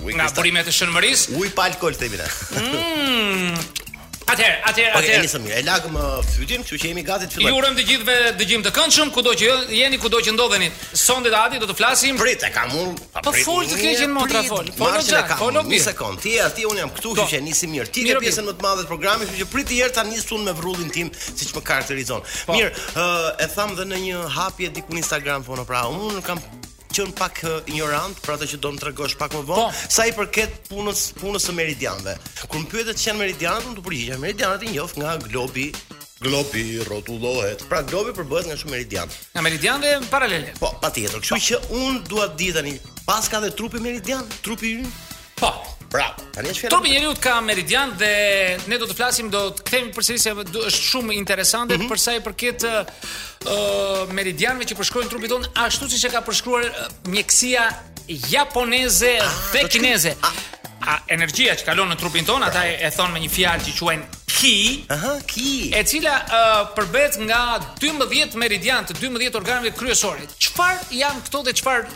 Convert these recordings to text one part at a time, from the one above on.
Nga burimet e Shën Mërisë. Uj pa alkool themi ne. Mm. Atëherë, atëherë, atëherë. Okej, nisëm mirë. E lagëm uh, fytin, kështu që jemi gati të fillojmë. Ju urojmë të gjithëve dëgjim të këndshëm, kudo që jeni, kudo që ndodheni. Sonde të Adi do të flasim. Prit, e kam unë. Po fol të keqen motra fol. Po mirë e kam. Një sekond. Ti aty unë jam këtu, kështu po. që nisi mirë. Ti ke pjesën më të madhe të programit, kështu që prit një herë ta nis unë me vrullin tim, siç më karakterizon. Po. Mirë, uh, e thamë dhe në një hapje diku në Instagram Foni pra. Unë kam qenë pak uh, injorant për atë që do të tregosh pak më vonë, po. sa i përket punës punës së meridianëve. Kur më pyete ç'janë meridianët, unë t'u përgjigja meridianët i njoh nga globi globi rrotullohet. Pra globi përbëhet nga shumë meridianë. Nga meridianë dhe paralele. Po, patjetër. Kështu që unë dua të di tani, paska dhe trupi meridianë, trupi ynë? Po. Bravo. Tani është fjala. Trupi i njeriut ka meridianë dhe ne do të flasim do të kthehemi përsëri se është shumë interesante mm -hmm. për sa i përket ë uh, meridianëve që përshkruajnë trupin tonë ashtu siç e ka përshkruar mjekësia japoneze ah, dhe kineze. Ah. A energjia që kalon në trupin tonë, ata e, e thonë me një fjalë që quajnë ki, aha, ki, e cila uh, përbëhet nga 12 meridianë të 12 organeve kryesore. Çfarë janë këto dhe çfarë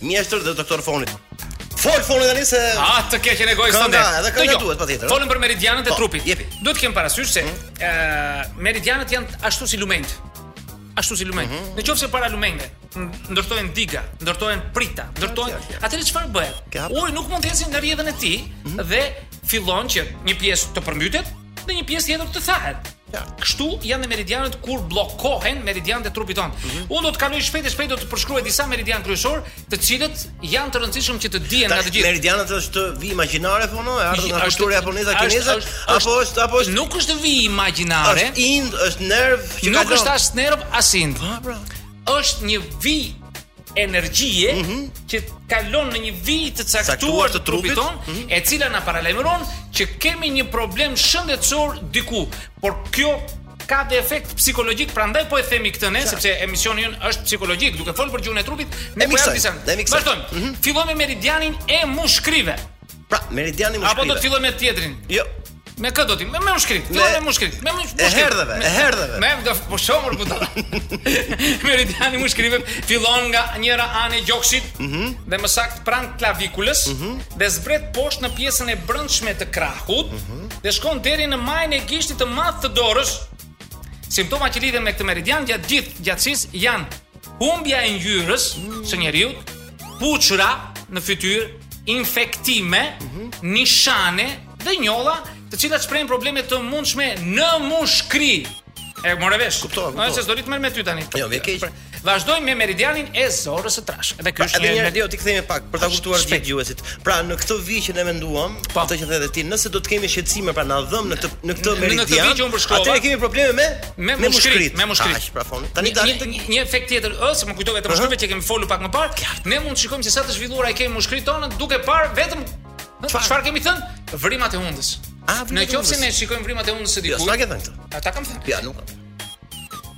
Mjeshtër dhe doktor Fonit. Fol Foni tani se Ah, të keqen e gojës tënde. Kënga, edhe kënga Dëgjo, duhet, patjetër, Folim për meridianët e Po, trupit. jepi. Mhm. Duhet të kemi parasysh se ë meridianët janë ashtu si lumenjtë. Ashtu si lumenjtë. Mhm. Në qoftë se para lumenjve n- ndërtohen diga, ndërtohen prita, ndërtohen. qartë, qartë. Atëherë çfarë bëhet? Ke hapur. Mhm. Uji nuk mund të ecë në rrjedhën e tij dhe fillon që një pjesë të përmbytet, Dhe një pjesë tjetër të thahet. Ja. Kështu janë dhe meridianët kur bllokohen meridianët e trupit tonë. Mm -hmm. Unë do të kaloj shpejt e shpejt do të përshkruaj disa meridianë kryesorë, të cilët janë të rëndësishëm që të dihen nga të gjithë. Meridianët është vijë imagjinare Foni, e ardhur nga kultura japoneze kineze, apo është apo është Nuk është vijë imagjinare. Është ind, është nerv që ka. Nuk është as nerv as ind. Po, pra. Është një vijë energjie mm -hmm. që kalon në një vijë të caktuar të trupit tonë, mm -hmm. e cila na paralajmëron që kemi një problem shëndetësor diku. Por kjo ka dhe efekt psikologjik, prandaj po e themi këtë ne, sepse emisioni ynë është psikologjik, duke folur për gjuhën e trupit, ne po ja disa. Vazhdojmë. Mm -hmm. Fillojmë me meridianin e mushkërive. Pra, meridiani i mushkërive. Apo do të filloj me tjetrin. Jo. Me kë do ti? Me mushkëritë. Ti me mushkëritë. Me mushkëritë. E herdheve, e herdheve. Me do po shomur po do. Meridiani i mushkërive fillon nga njëra anë e gjoksit. Ëh. Mm -hmm. Dhe më saktë pranë klavikulës. Ëh. Mm -hmm. Dhe zbret poshtë në pjesën e brendshme të krahut. Ëh. Mm -hmm. Dhe shkon deri në majën e gishtit të madh të dorës. Simptoma që lidhen me këtë meridian gjatë gjithë gjatësisë janë humbja e ngjyrës mm. së njeriut, puçra në fytyrë, infektime, mm -hmm. nishane dhe njolla, të cilat shprehin probleme të mundshme në mushkëri. E more vesh. Kuptova. Kupto. S'do rri më me ty tani. Jo, më keq. Vazhdojmë me meridianin e zorrës së trashë. Dhe ky pra, është një herë do t'i kthejmë pak për ta kuptuar gjithë dëgjuesit. Pra në këtë vijë që ne menduam, pa. Po. atë që thotë ti, nëse do të kemi shqetësime pra na dhemb në këtë në këtë meridian. Në këtë Atë kemi probleme me me me mushkëritë, me mushkëritë. Bravo Fon. Tani dalim tek një efekt tjetër, ë, se më kujtove te mushkëritë që kemi folur pak më parë. Ne mund të shikojmë se sa të zhvilluara i kemi mushkëritë tona duke parë vetëm çfarë kemi thënë? Vrimat e hundës. Në qoftë se ne shikojmë vrimat e hundës së jo, dikujt. Jo, s'ka këtë. Ata kam thënë. Ja, nuk.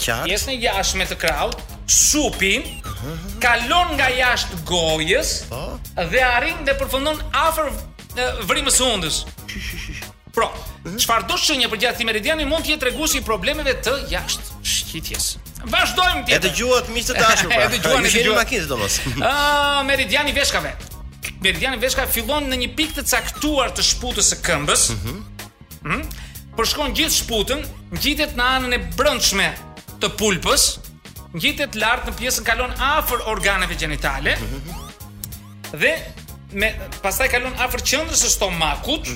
Qartë. Pjesën e jashtme të krahut, supin, kalon nga jashtë gojës po. dhe arrin dhe përfundon afër vrimës së hundës. Pra, çfarëdo shenje përgjatë meridianit mund të jetë tregues i problemeve të jashtëqitjes. Vazhdojmë tjetër. E dëgjuat miq të dashur pra. E dëgjuan në dëgjuan makinë domos. Ah, meridiani i veshkave. Meridiani i veshkave fillon në një pikë të caktuar të shputës së këmbës. Mm -hmm. Hm? Përshkon gjithë shputën, ngjitet në anën e brendshme të pulpës, ngjitet lart në pjesën kalon afër organeve gjenitale. Dhe më pastaj kalon afër qendrës së stomakut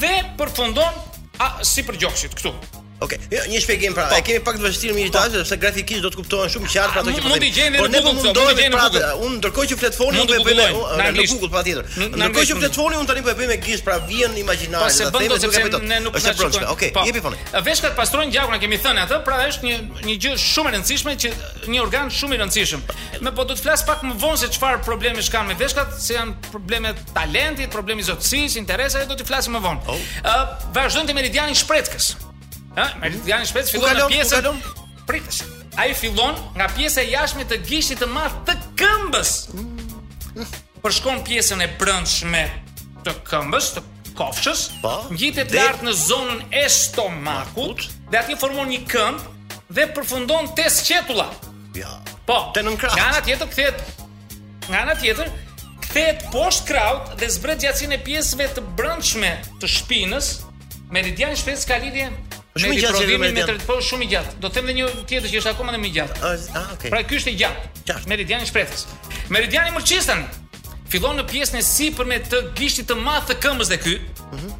dhe përfundon a, sipër gjoksit këtu. Okej, okay. Jo, një shpjegim pra. Po. E kemi pak të vështirë mirë tash, sepse grafikisht do të kuptohej shumë qartë ato që po. Mund të gjeni në Google, mund të gjeni në pra, Google. Unë ndërkohë që flet Foni, unë po e bëj në Google patjetër. Ndërkohë që flet Foni, unë tani po e bëj me gisht pra vijën imagjinare. Po se bën do të them ne nuk është problem. Okej, po. jepi Foni. Veshkat pastrojnë gjakun, kemi thënë atë, pra është një një gjë shumë e rëndësishme që një organ shumë i rëndësishëm. Më pas do të flas pak më vonë se çfarë problemi kanë me veshkat, se janë problemi i talentit, problemi i zotësisë, interesave do të flasim më vonë. Ë, oh. uh, vazhdojmë te meridiani i shpretkës. Ë, meridiani i shpretkës fillon në pjesën Pritës. Ai fillon nga pjesa e jashtme të gishtit të madh të këmbës. Mm. Përshkon pjesën e brendshme të këmbës, të kofshës, po. ngjitet lart në zonën e stomakut dhe aty formon një kënd dhe përfundon te sqetulla. Ja. Po, te nën krah. Nga ana tjetër kthehet Nga ana tjetër, kthehet poshtë krahut dhe zbret gjatësinë e pjesëve të brendshme të shpinës. Meridiani i shpretkës ka lidhje me riprodhimin me të po shumë i gjatë. Do të them edhe një tjetër që është akoma edhe më i gjatë. Ah, okay. Pra ky është i gjatë. Meridiani i shpretkës. Meridiani i mëlçisë fillon në pjesën e sipërme të gishtit të madh të këmbës dhe ky. Mhm. Mm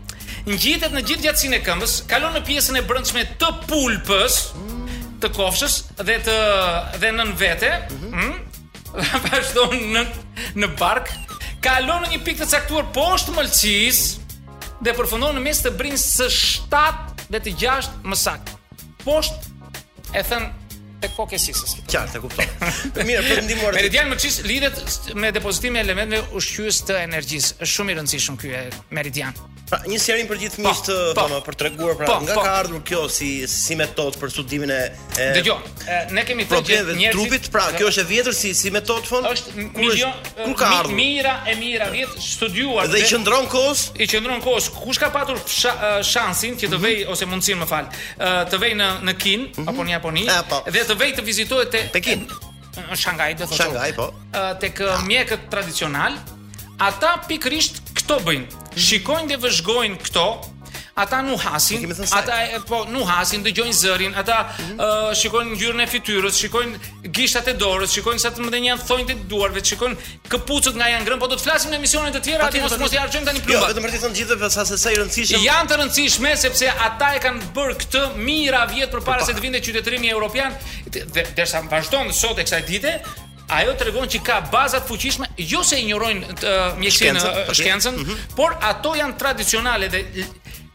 Ngjitet në gjithë gjatësinë e këmbës, kalon në pjesën e brendshme të pulpës, mm -hmm. të kofshës dhe të dhe nën vete. Mm -hmm. Mm -hmm. Vazhdon në në bark, kalon në një pikë të caktuar poshtë mëlçisë dhe përfundon në mes të brinjës së 7 dhe të 6 më saktë. Poshtë thithit, tek koka e sisës. Qartë, e kuptoj. Të mirë, për të ndihmuar. Meridiani i mëlçisë lidhet me depozitimin e elementëve ushqyes të energjisë. Është shumë i rëndësishëm ky meridian. Pra, një sqarim për gjithë fëmijët të thonë për treguar pra nga ka ardhur kjo si si metodë për studimin e Dëgjoj, ne kemi thënë që njerëzit trupit, pra kjo është e vjetër si si metodë fon. Është milion kur ka ardhur. Mijëra e mijëra vjet studiuar dhe i qëndron kohës, i qëndron kohës. Kush ka patur shansin që të mhm. vej ose mundësinë më fal, të vej në në Kinë mhm. apo në Japoni po. dhe të vej të vizitojë te Pekin. në Shangaj do të thotë. Shangaj po. Tek mjekët tradicional, ata pikërisht këto bëjnë. Mhm. Shikojnë dhe vëzhgojnë këto, ata nuhasin, ata e, po nuhasin, dëgjojnë zërin, ata mm -hmm. uh, shikojnë ngjyrën e fytyrës, shikojnë gishtat e dorës, shikojnë sa të mëdhenj janë thonjtë e duarve, shikojnë Këpucët nga janë ngrënë, po do të flasim në emisione të tjera, ato mos mos i harxhojmë tani plumbat. Jo, vetëm për të thënë gjithëve për sa se sa i rëndësishëm. Janë të rëndësishme sepse ata e kanë bërë këtë mijëra vjet përpara se të vinte qytetërimi evropian, dhe derisa vazhdon sot e kësaj dite, ajo tregon që ka baza të fuqishme, jo se injorojnë mjekësinë, shkencën, mm -hmm. por ato janë tradicionale dhe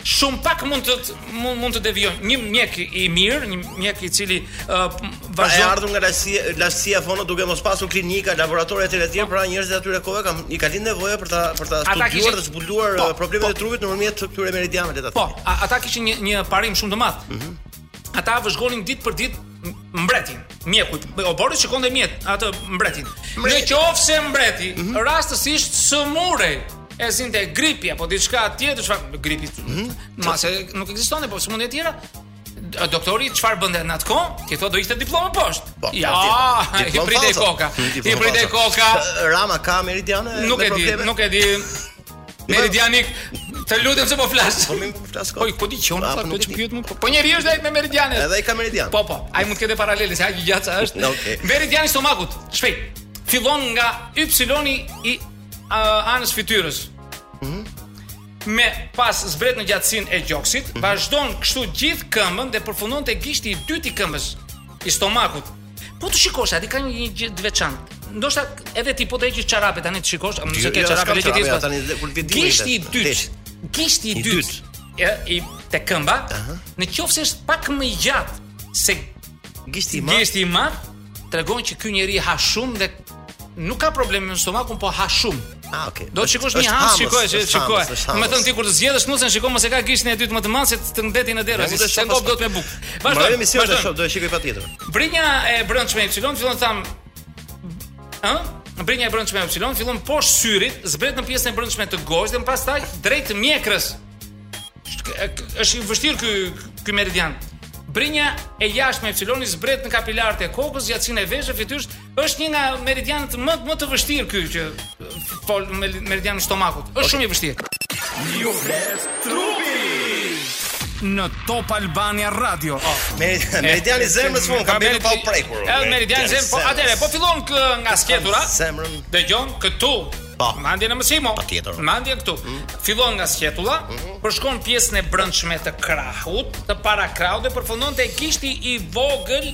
Shumë pak mund të mund, mund të devijojnë. Një mjek i mirë, një mjek i cili uh, vazhdon. Pra e ardhur nga lashtësia, lashtësia fono duke mos pasur klinika, laboratorë etj etj, pra njerëzit e atyre kohëve i ka lind nevoja për ta për ta studiuar dhe zbuluar po, problemet po, e trupit nëpërmjet këtyre meridianëve të aty. Po, ata kishin një një parim shumë të madh. Mm -hmm. Ata vëzhgonin ditë për ditë mbretin, mjeku. Oborrit shikonte mjek atë mbretin. Në qoftë se mbreti mm -hmm. rastësisht sëmurej e zinte gripi apo diçka tjetër, çfarë gripi? Mm -hmm. Mbase nuk ekziston apo sëmundje të tjera, doktori çfarë bënte në atë kohë? Ti thotë do ishte diploma poshtë. Po, ja, i pritej koka. I pritej koka. Rama ka meridiane? Nuk e di, nuk e di. Meridianik, të lutem se po flas. Po më po flas kot. Po ku di që unë fal këtë pyet më. Po, po njeri është ai me meridianin. Edhe ai ka meridian. Po po, ai mund të ketë paralele se ai i gjatë është. Okej. Meridiani i stomakut, shpejt. Fillon nga ypsiloni i anës fytyrës. Mhm. Më pas zbret në gjatësinë e gjoksit, mhm. vazhdon kështu gjithë këmbën dhe përfundon te gishti i dytë i këmbës, i stomakut. Po të shikosh, aty ka një gjë të veçantë. Ndoshta edhe ti po të heqësh çarapet tani të shikosh, nëse ke çarape le të dish pas. Gishti i dytë. Gishti i dytë. Ja, i te këmba. Në qoftë se është pak më i gjatë se gishti i madh. Gishti i madh tregon që ky njeri ha shumë dhe Nuk ka problem me stomakun, po ha shumë. Ah, okay. Do të shikosh një hamës, shikoj, që shikoj. Më thon ti kur të zgjedhësh nusen, shikoji mos e ka gishtin e dytë më të madh se të mbetet në derë, se s'e ngop dot me bukë. Vazhdo. Më mision të shoh, do e shikoj patjetër. Brinja e brëndshme e ypsilon, fillon tham. Ë? Brinja e brëndshme e ypsilon, fillon poshtë syrit, zbret në pjesën e brëndshme të gojës dhe më pastaj drejt mjekrës. Është i vështirë ky ky meridian. Brinja e jashtme e ypsilonit zbret në kapilarët e kokës, gjatësinë e veshëve, fytyrës, Është një nga meridianët më më të vështirë ky që fol me meridianin stomakut. Është shumë i vështirë. Ju flet trupi në Top Albania Radio. Oh. Me meridiani i zemrës fund ka bërë pa u prekur. Edhe meridiani i zemrës, po atëherë, po fillon nga sqetulla. Zemrën. Dëgjon këtu. Po. Mandje në mësimo. Patjetër. Mandje këtu. Mm. Fillon nga sqetulla, mm -hmm. përshkon pjesën e brendshme të krahut, të parakrahut dhe përfundon te gishti i vogël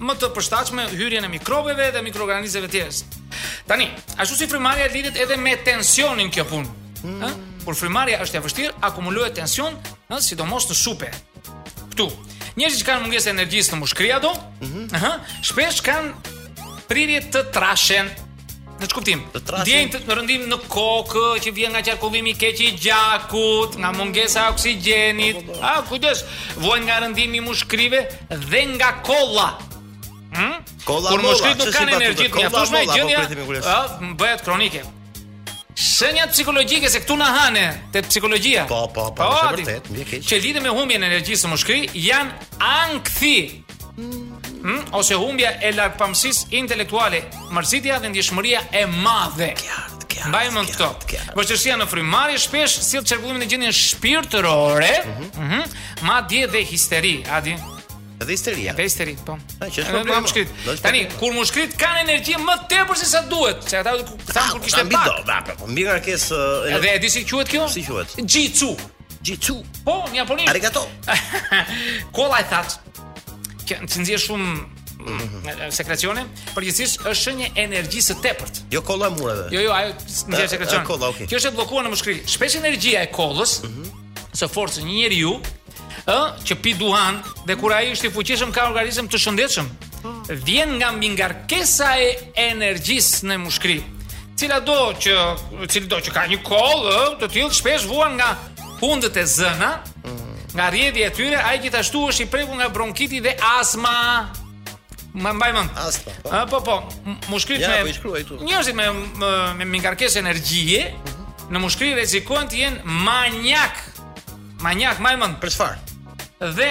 më të përshtatshme hyrjen e mikrobeve dhe mikroorganizmeve të tjerë. Tani, ashtu si frymëmarrja lidhet edhe me tensionin kjo punë. Mm. Ëh? Kur frymëmarrja është e vështirë, akumulohet tension, ëh, sidomos në supe. Ktu. Njerëzit që kanë mungesë energjie në mushkëri ato, ëh, mm -hmm. shpesh kanë prirje të trashen. Në ç'kuptim? Ndjenjë të rëndim në kokë që vjen nga qarkullimi i keq i gjakut, nga mungesa e oksigjenit. Po, po, po. A kujdes, vuajnë nga rëndimi i mushkërive dhe nga kolla. Hm? Kolla Kur mushkërit nuk kanë energji të mjaftueshme, gjendja ë bëhet kronike. Shenjat psikologjike se këtu na hane te psikologjia. Po, po, po, është vërtet, mbi keq. Që lidhen me humbjen e energjisë së mushkërive janë ankthi. Hmm? Ose humbja e largpamësisë intelektuale, mërzitja dhe ndjeshmëria e madhe. Mbaj mend këto. Vështirësia në frymëmarrje shpesh sjell çrregullimin e gjendjes shpirtërore, ëh, mm -hmm. mm -hmm. madje dhe histeri, a di? Dhe histeria. Dhe histeri, po. Ai që është problem. Mushkrit. Tani kur mushkrit kanë energji më tepër se sa duhet, se ata thanë kur kishte pak. Po, po mbingarkesë. Dhe e di si quhet kjo? Si quhet? Jitsu. Jitsu. Po, në japonisht. Arigato. Kolla e thatë që s'nxjerr shumë mm, sekrecione, përgjithësisht është shenjë e energjisë së tepërt. Jo kolla e mureve. Jo, jo, ajo nxjerr eh, sekrecione. Eh, kolla, okay. Kjo është e bllokuar në mushkëri. Shpesh energjia e kollës mm -hmm. së forcës së një njeriu ë që pi duhan dhe kur ai është i fuqishëm ka organizëm të shëndetshëm. vjen nga mbingarkesa e energjisë në mushkëri. Cilado që, cilido që ka një kollë të tillë shpesh vuan nga hundët e zëna, nga rrjedhja e tyre, ai gjithashtu është i prekur nga bronkiti dhe astma. Mbaj mend. Astma. Po. A po po, mushkrit ja, me. Po Njerëzit me me, me mbingarkesë energjie mm -hmm. në mushkri rrezikojnë të jenë manjak. Manjak, mbaj mend. Për çfarë? Dhe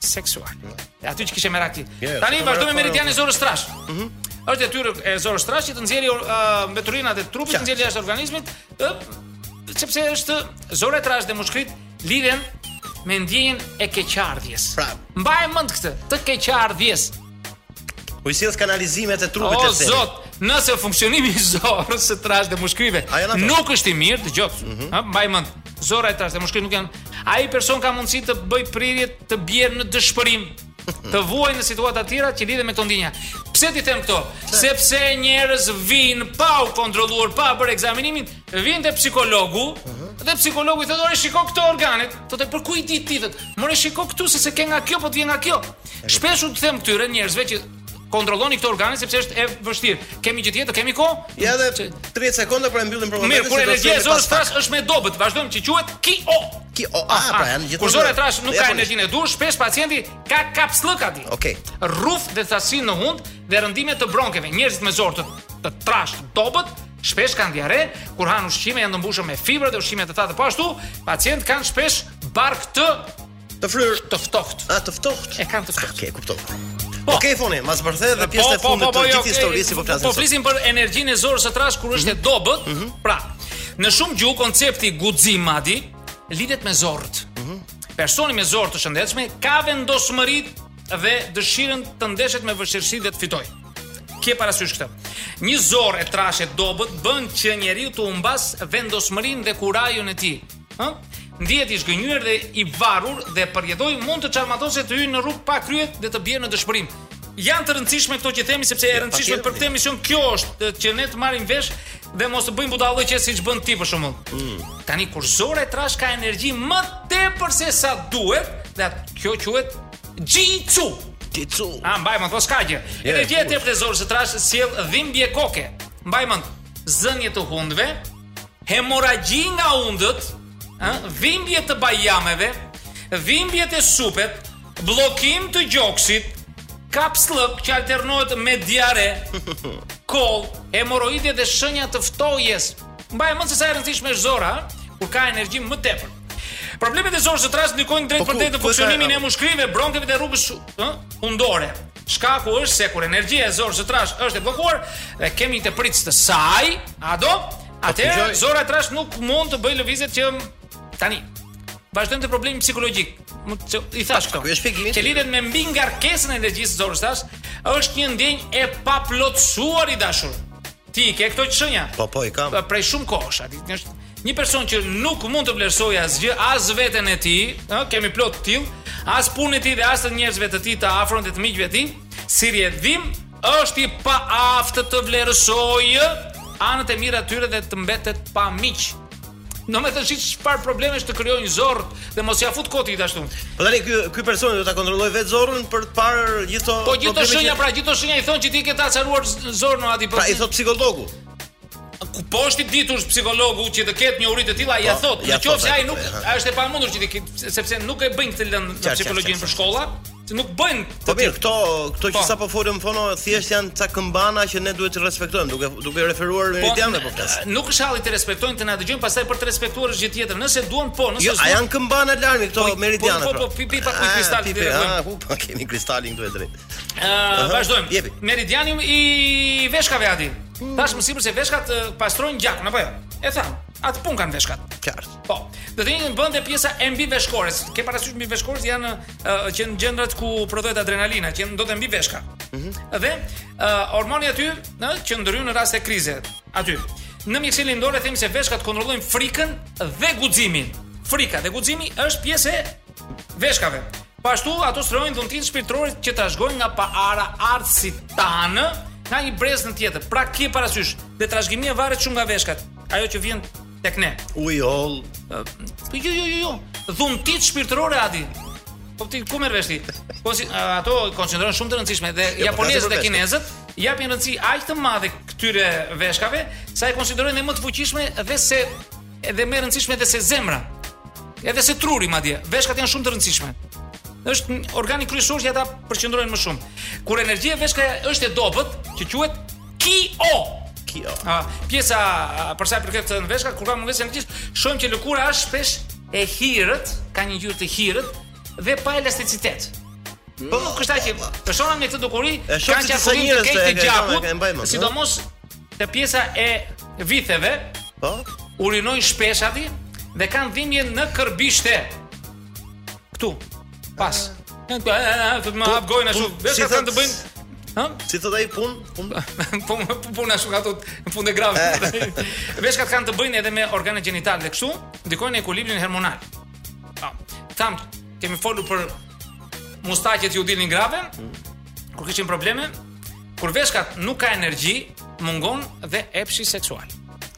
seksual. E aty që kishe merak ti. Yeah, Tani vazhdojmë me meridianin e zorrës trashë. Mhm. Mm është detyrë e zorrës trashë që të nxjerrë uh, mbeturinat e trupit, të nxjerrë jashtë organizmit, ë sepse është zorra e trashë dhe mushkrit lidhen me ndjenjën e keqardhjes. Pra, mbaj mend këtë, të keqardhjes. Po i sjell kanalizimet e trupit të tij. O zot, nëse funksionimi i zorrës së trashë dhe mushkërive nuk është i mirë, dëgjoj. Ëh, mm -hmm. mbaj mend. Zorra e trashë dhe mushkëritë nuk janë. Ai person ka mundësi të bëjë prirje të bjerë në dëshpërim të vuajë në situata të tjera që lidhen me këto ndjenja. Pse t'i them këto? Se. Sepse njerëz vijnë pa u kontrolluar, pa bërë ekzaminimin, vijnë te psikologu, uh mhm. -huh. dhe psikologu i thotë, "Ore, shiko këto organet." Thotë, "Po ku i di ti?" Thotë, "More shiko këtu se s'e ke nga kjo, po të vjen nga kjo." Shpesh u them këtyre njerëzve që kontrolloni këto organe sepse është e vështirë. Kemi gjë tjetër, kemi kohë? Ja edhe 30 sekonda për të mbyllur programin. Mirë, kur energjia e zorrës trashë është më e dobët, vazhdojmë që quhet kio. Kio, ah, pra janë gjithë. Kur zorra e trashë nuk ka energjinë e duhur, shpesh pacienti ka kapsllëk aty. Okej. Okay. Rrufë dhe thatësi në hundë dhe rëndime të bronkeve. Njerëzit me zorrë të, të trashë dobët shpesh kanë diare, kur hanë ushqime janë të mbushur me fibra dhe ushqime të thata. Po ashtu, pacientët kanë shpesh bark të Të fryrë, të ftohtë. A të ftohtë? E kanë të ftohtë. Okej, kuptoj. Po. Okej, foni, më së vërteti edhe po, pjesë e po, fundit të gjithë historisë si po flasim Po flisim për energjinë e zorrës së trashë kur është e mhm. dobët mhm. Pra, në shumë gjuhë koncepti guxim madje lidhet me zorrët mhm. Personi me zorrë të shëndetshme ka vendosmëri dhe dëshirën të ndeshet me vështirësi dhe të fitojë Kije parasysh këtë Një zorrë e trashë e dobët bën që njeriu të humbasë vendosmërinë dhe kurajën e tij Ë? Ndihet i zhgënjyer dhe i varur dhe përjetoi mund të çarmatoset të hyjë në rrugë pa krye dhe të bjerë në dëshpërim. Janë të rëndësishme këto që themi sepse e rëndësishme për këtë emision kjo është që ne të marrim vesh dhe mos të bëjmë budallëqe siç bën ti për shembull. Mm. Tani kur zorra e trashë ka energji më tepër se sa duhet, dhe kjo quhet Jitsu. Jitsu. A mbaj mend s' ka gjë. Energjia e tepërt e zorrës së trashë sjell dhimbje koke. Mbaj mend, zënje të hundëve, Hemorragji nga hundët, dhimbje të bajameve, dhimbje te supet, bllokim të gjoksit, kapsllëk që alternohet me diare, kollë, hemorroide dhe shenja të ftohjes. Mbaj mend se sa e rëndësishme është zorra, kur ka energji më tepër. Problemet e zorrës së trashë ndikojnë drejtpërdrejt në funksionimin e mushkërive, bronkeve dhe rrugës, ë, hundore. Shkaku është se kur energjia e zorrës së trashë është e bllokuar dhe kemi tepricë të saj, a do? Po, Atëherë zorra e trashë nuk mund të bëjë lëvizjet që tani vazhdojmë te problemi psikologjik. Meqë i thashë këto. Ky është shpjegimi. Që lidhet me mbingarkesën e energjisë së zorrës trashë, është një ndjenjë e paplotësuar i dashur. Ti i ke këto shenja? Po po i kam. Po, prej shumë kohësh aty. Është një person që nuk mund të vlerësojë asgjë, as veten e tij, ë, kemi plot të tillë, as punën e tij dhe as të njerëzve të tij të afërm dhe të miqve të tij, si rrjedhim është i paaftë të vlerësojë anët e mira të tyre dhe të mbetet pa miq. Domethënë si çfarë problemesh të krijojnë zorrët dhe mos ia fut koti gjithashtu. Po tani ky ky person do ta kontrollojë vetë zorrën për të parë gjithë këto. Po gjithë shenja pra gjithë shenja i thon që ti ke të acaruar zorrën në atë Pra i thot psikologu. Ku po është i ditur psikologu që të ketë njohuri të tilla ja po, thot, në qoftë se ai nuk është e pamundur që ti sepse nuk e bëjnë këtë lëndë në psikologjinë për shkolla. që nuk bëjnë të po mirë këto këto që po. sapo folëm pra thjesht janë ca këmbana që ne duhet të respektojmë duke duke referuar në meridian po, apo flas eh, nuk është halli të respektojnë të na dëgjojnë pastaj për të respektuar është gjë tjetër nëse duan po nëse jo, a janë këmbana alarmi këto po, meridiane po po po pipi pa kuj kristal ti po ah, po pra kemi Kristalin këtu drejt ë eh, vazhdojmë Meridiani i veshkave aty tash më sipër se veshkat eh, pastrojnë gjakun apo jo e thamë atë punë kanë veshkat qartë Po, këtu hyn edhe pjesa e mbiveshkores. Ke parasysh mbiveshkoret janë uh, që në gjendrat ku prodhohet adrenalina, që ndodhet mbi veshka. Ëh. Mm -hmm. Dhe uh, hormoni aty, në që ndërhyn në raste krize, Adi. Në mjekësinë lindore themi se veshkat kontrollojnë frikën dhe guximin. Frika dhe guximi është pjesë e veshkave. Po ashtu ato strehojnë dhuntitë shpirtërore që trashëgojmë nga paraardhësit tanë, nga një brez në tjetër. Pra ke parasysh, dhe trashëgimia varet shumë nga veshkat. Ajo që vjen tek ne. Ujë i hollë. Po jo jo jo jo. Dhuntitë shpirtërore Adi. Po ti ku merr vesh ti? Po si ato konsiderohen shumë të rëndësishme dhe jo, po japonezët dhe kinezët i japin rëndësi aq të madhe këtyre veshkave, sa i konsiderojnë më të fuqishme dhe se edhe më të rëndësishme edhe se zemra. Edhe se truri madje. Veshkat janë shumë të rëndësishme. Është organi kryesor që ata përqendrohen më shumë. Kur energjia e veshkave është e dobët, që quhet Ki-ja. Kjo. Ah, pjesa për sa i përket në veshka, kur ka mungesë energjie, shohim që lëkura është shpesh e hirët, ka një ngjyrë të hirët dhe pa elasticitet. Po kështu që personat me këtë dukuri, kanë qarkullim të keq të gjakut, po. sidomos te pjesa e vitheve. Po. Urinojnë shpesh Adi dhe kanë dhimbje në kërbishte. Këtu. Pas. Në të të më hap gojën ashtu. Vetë sa të bëjnë. Ha? Si thotë ai punë? Punë. Punë punë punë ashtu ato në fund e grave. Veshkat kanë të bëjnë edhe me organet gjenitale dhe kështu, ndikojnë në ekuilibrin hormonal. Po. Tam kemi folur për mustaqet që u dilnin grave. Mm. Kur kishin probleme, kur veshkat nuk ka energji, mungon dhe epshi seksual.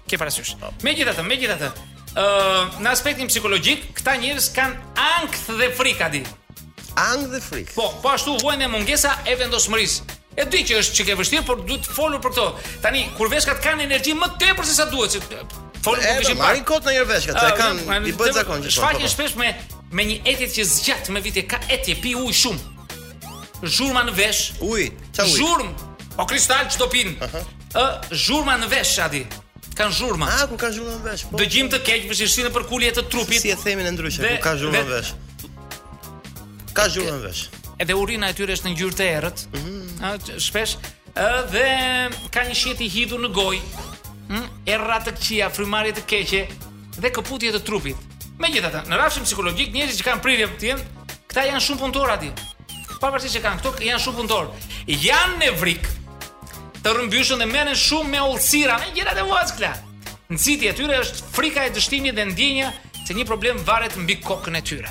Ke parasysh. Po. Megjithatë, megjithatë, Ëh, në aspektin psikologjik, këta njerëz kanë ankth dhe frikë Adi. Ankth dhe frikë. Po, po ashtu vuajnë nga mungesa e vendosmërisë. E di që është çike vështirë, por duhet të folur për këto. Tani kur veshkat kanë energji më tepër se sa duhet, se folur po kishim parë. Ai kot në një veshka, të kanë i bëj zakon që. Shfaqen po, po. shpesh me me një etje që zgjat me vite, ka etje, pi ujë shumë. Zhurma në vesh. Ujë, çfarë ujë? Zhurmë. Po Kristal ç'do pinë. Ë, zhurma në vesh Adi. Kan zhurma. Ah, kur kan zhurma vesh. Po. Dëgjim të keq, vështirësi në përkulje të trupit. Si e themi ndryshe, kur ka zhurma vesh. Ka zhurma vesh. Edhe urina e tyre është në ngjyrë të errët. Ëh, mhm. shpesh dhe ka një shije të hidhur në gojë. Ëh, mm, erëra të këqija, frymarrje të keqe. dhe këputje të trupit. Megjithatë, në rrafshin psikologjik njerëzit që kanë prirje të tillë, këta janë shumë punëtor aty. Pavarësisht se kanë këto, janë shumë punëtor. Janë nevrikë, të rrëmbyshëm dhe merren shumë me vogëlsira, me gjëra të vogla. Nxitja e tyre është frika e dështimit dhe ndjenja se një problem varet mbi kokën e tyre.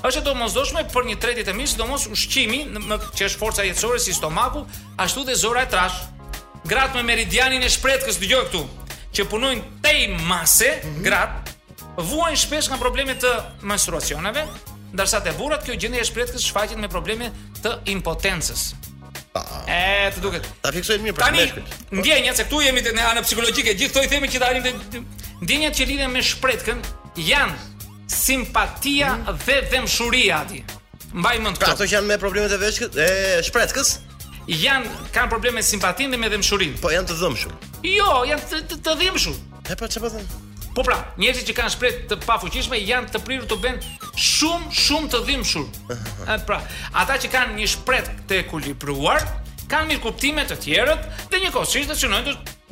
Është e domosdoshme për një tretje të mirë, sidomos ushqimi, në, që është forca jetësore si stomaku, ashtu dhe zorra e trashë. Gratë me meridianin e shpretkës dëgjo këtu, që punojnë tej mase, mm -hmm. gratë vuajnë shpesh nga probleme të menstruacioneve, ndërsa te burrat kjo gjendje e shpretkës shfaqet me probleme të impotencës. E, të duket. Ta fiksojmë mirë për Tani, ndjenjat se këtu jemi te ana psikologjike, gjithë këto i themi që tani ndjenjat që lidhen me shpretkën janë Simpatia dhe dhembshuria atje. Mbaj mend pra, këtë. Pra ato që janë me problemet e veshkës, e shpretkës, janë kanë probleme me simpatinë dhe me dhembshurinë. Po janë të dhembshur. Jo, janë të, të, të dhembshur. E po çfarë po thua? Po pra, njerëzit që kanë shpretkë të pafuqishme janë të prirur të bëhen shumë shumë të dhimbshur. Ëh, pra, ata që kanë një shpretkë të ekuilibruar, kanë mirëkuptim me të tjerët dhe njëkohësisht dhe synojnë të